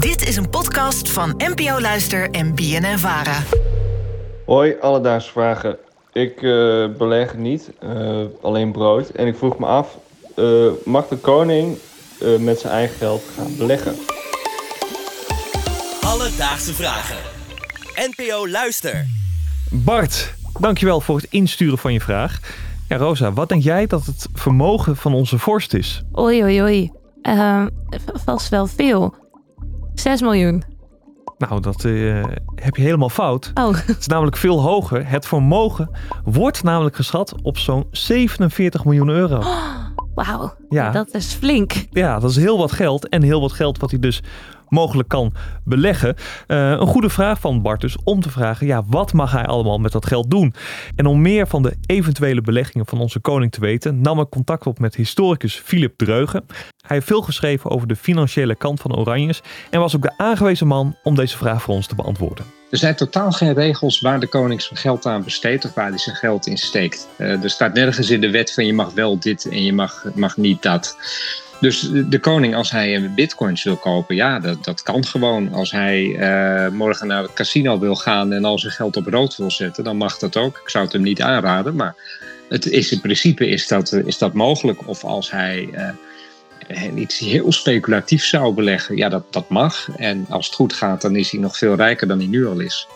Dit is een podcast van NPO Luister en BNN Vara. Hoi, alledaagse vragen. Ik uh, beleg niet, uh, alleen brood. En ik vroeg me af, uh, mag de koning met zijn eigen geld gaan beleggen? Alledaagse vragen. NPO Luister. Bart, dankjewel voor het insturen van je vraag. Ja, Rosa, wat denk jij dat het vermogen van onze vorst is? Oei, oei, oei. Uh, vast wel veel. 6 miljoen. Nou, dat uh, heb je helemaal fout. Oh. Het is namelijk veel hoger. Het vermogen wordt namelijk geschat op zo'n 47 miljoen euro. Oh, Wauw, ja. dat is flink. Ja, dat is heel wat geld. En heel wat geld wat hij dus mogelijk kan beleggen. Uh, een goede vraag van Bart dus om te vragen, ja, wat mag hij allemaal met dat geld doen? En om meer van de eventuele beleggingen van onze koning te weten, nam ik contact op met historicus Philip Dreugen. Hij heeft veel geschreven over de financiële kant van Oranjes en was ook de aangewezen man om deze vraag voor ons te beantwoorden. Er zijn totaal geen regels waar de koning zijn geld aan besteedt of waar hij zijn geld in steekt. Uh, er staat nergens in de wet van je mag wel dit en je mag, mag niet dat. Dus de koning, als hij bitcoins wil kopen, ja, dat, dat kan gewoon. Als hij uh, morgen naar het casino wil gaan en al zijn geld op rood wil zetten, dan mag dat ook. Ik zou het hem niet aanraden, maar het is, in principe is dat, is dat mogelijk. Of als hij iets heel speculatiefs zou beleggen, ja, dat, dat mag. En als het goed gaat, dan is hij nog veel rijker dan hij nu al is.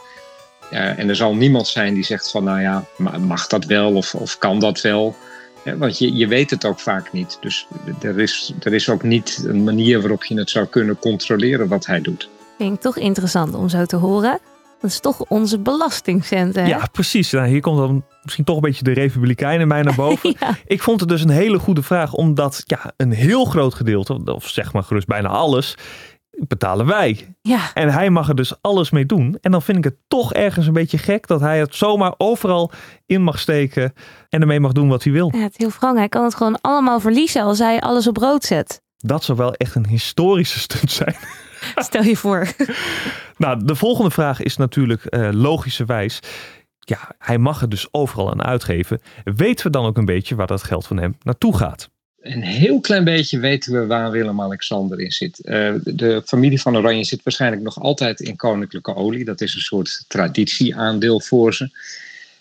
En er zal niemand zijn die zegt van, nou ja, mag dat wel of, of kan dat wel? Want je, je weet het ook vaak niet. Dus er is, er is ook niet een manier waarop je het zou kunnen controleren wat hij doet. Vind ik toch interessant om zo te horen. Dat is toch onze belastingcenten. Ja, precies. Nou, hier komt dan misschien toch een beetje de Republikein in mij naar boven. Ik vond het dus een hele goede vraag, omdat ja, een heel groot gedeelte, of zeg maar gerust bijna alles, betalen wij. Ja. En hij mag er dus alles mee doen. En dan vind ik het toch ergens een beetje gek dat hij het zomaar overal in mag steken en ermee mag doen wat hij wil. Ja, het heel wrang. Hij kan het gewoon allemaal verliezen als hij alles op rood zet. Dat zou wel echt een historische stunt zijn. Stel je voor. nou, de volgende vraag is natuurlijk uh, logischerwijs. Ja, hij mag het dus overal aan uitgeven. Weten we dan ook een beetje waar dat geld van hem naartoe gaat? Een heel klein beetje weten we waar Willem-Alexander in zit. Uh, de familie van Oranje zit waarschijnlijk nog altijd in koninklijke olie. Dat is een soort traditieaandeel voor ze.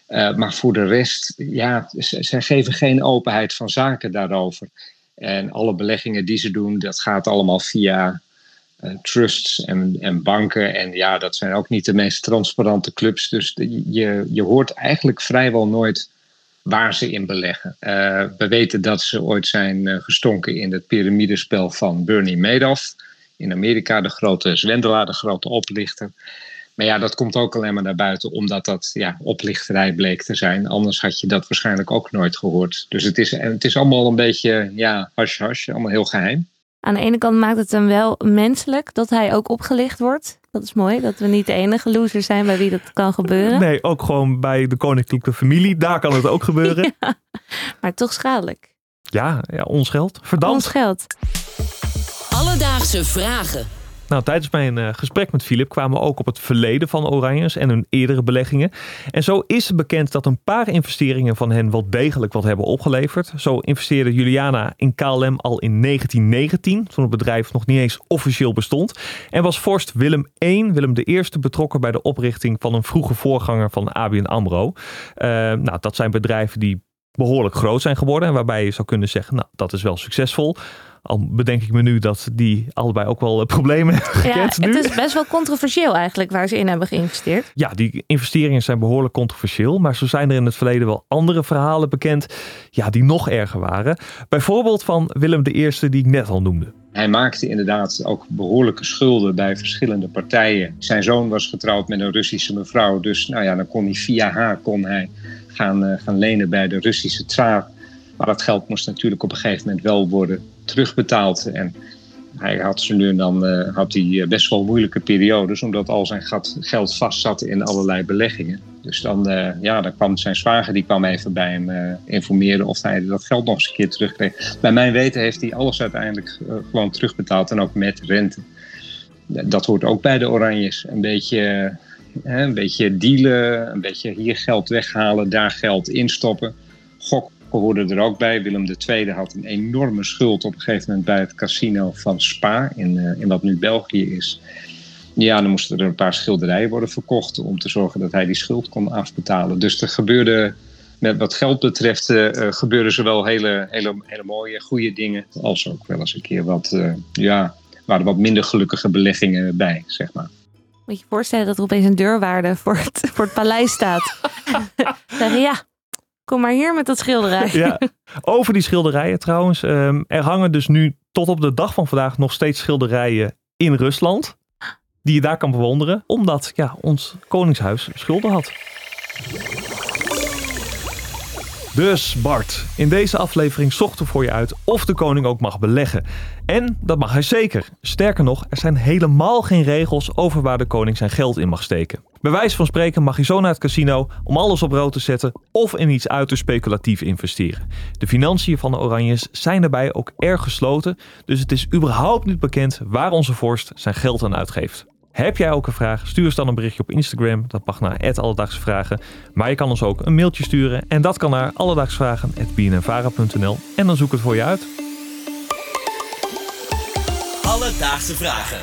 Uh, maar voor de rest, ja, zij geven geen openheid van zaken daarover. En alle beleggingen die ze doen, dat gaat allemaal via uh, trusts en, en, banken. En ja, dat zijn ook niet de meest transparante clubs. Dus je, je hoort eigenlijk vrijwel nooit waar ze in beleggen. Uh, we weten dat ze ooit zijn uh, gestonken in het piramidespel van Bernie Madoff. In Amerika, de grote zwendelaar, de grote oplichter. Maar ja, dat komt ook alleen maar naar buiten omdat dat ja, oplichterij bleek te zijn. Anders had je dat waarschijnlijk ook nooit gehoord. Dus het is, het is allemaal een beetje ja, hash-hash, allemaal heel geheim. Aan de ene kant maakt het hem wel menselijk dat hij ook opgelicht wordt. Dat is mooi, dat we niet de enige losers zijn bij wie dat kan gebeuren. Nee, ook gewoon bij de koninklijke familie. Daar kan het ook gebeuren. ja, maar toch schadelijk. Ja, ja ons geld. Verdampt. Ons geld. Alledaagse vragen. Nou, tijdens mijn uh, gesprek met Philip kwamen we ook op het verleden van Oranjes en hun eerdere beleggingen. En zo is het bekend dat een paar investeringen van hen wel degelijk wat hebben opgeleverd. Zo investeerde Juliana in KLM al in 1919, toen het bedrijf nog niet eens officieel bestond. En was vorst Willem I, Willem I, betrokken bij de oprichting van een vroege voorganger van ABN AMRO. Uh, nou, dat zijn bedrijven die behoorlijk groot zijn geworden en waarbij je zou kunnen zeggen, nou, dat is wel succesvol. Al bedenk ik me nu dat die allebei ook wel eh, problemen hebben gekend ja, Het is best wel controversieel eigenlijk waar ze in hebben geïnvesteerd. Ja, die investeringen zijn behoorlijk controversieel. Maar zo zijn er in het verleden wel andere verhalen bekend ja, die nog erger waren. Bijvoorbeeld van Willem I die ik net al noemde. Hij maakte inderdaad ook behoorlijke schulden bij verschillende partijen. Zijn zoon was getrouwd met een Russische mevrouw. Dus nou ja, dan kon hij via haar kon hij gaan, uh, gaan lenen bij de Russische tsaar. Maar dat geld moest natuurlijk op een gegeven moment wel worden terugbetaald. En hij had ze nu dan uh, had hij eh, best wel moeilijke periodes, omdat al zijn gat, geld vast zat in allerlei beleggingen. Dus dan, uh, ja, dan kwam zijn zwager, die kwam even bij hem informeren of hij dat geld nog eens een keer terugkreeg. Bij mijn weten heeft hij alles uiteindelijk gewoon terugbetaald en ook met rente. Dat hoort ook bij de Oranjes. Een beetje, een beetje dealen, een beetje hier geld weghalen, daar geld instoppen. Gok hoorde er ook bij. Willem II had een enorme schuld op een gegeven moment bij het casino van Spa, in, uh, in wat nu België is. Ja, dan moesten er een paar schilderijen worden verkocht om te zorgen dat hij die schuld kon afbetalen. Dus er gebeurde, met wat geld betreft, uh, gebeurden zowel hele, hele, hele mooie, goede dingen, als ook wel eens een keer wat, ja, waren wat minder gelukkige beleggingen bij, zeg maar. Moet je je voorstellen dat er opeens een deurwaarde voor het, voor het paleis staat. Zeggen ja, kom maar hier met dat schilderij. Ja. Over die schilderijen trouwens. Um, er hangen dus nu tot op de dag van vandaag nog steeds schilderijen in Rusland. Die je daar kan bewonderen. Omdat ja, ons koningshuis schulden had. Dus Bart, in deze aflevering zochten we voor je uit of de koning ook mag beleggen. En dat mag hij zeker. Sterker nog, er zijn helemaal geen regels over waar de koning zijn geld in mag steken. Bij wijze van spreken mag hij zo naar het casino om alles op rood te zetten of in iets uiterst speculatief investeren. De financiën van de Oranjes zijn daarbij ook erg gesloten, dus het is überhaupt niet bekend waar onze vorst zijn geld aan uitgeeft. Heb jij ook een vraag? Stuur ons dan een berichtje op Instagram. Dat mag naar Alledaagse Vragen. Maar je kan ons ook een mailtje sturen. En dat kan naar alledaagsvragen.bnnvara.nl En dan zoek ik het voor je uit. Alledaagse Vragen.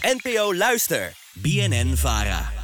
NPO Luister. BNN Vara.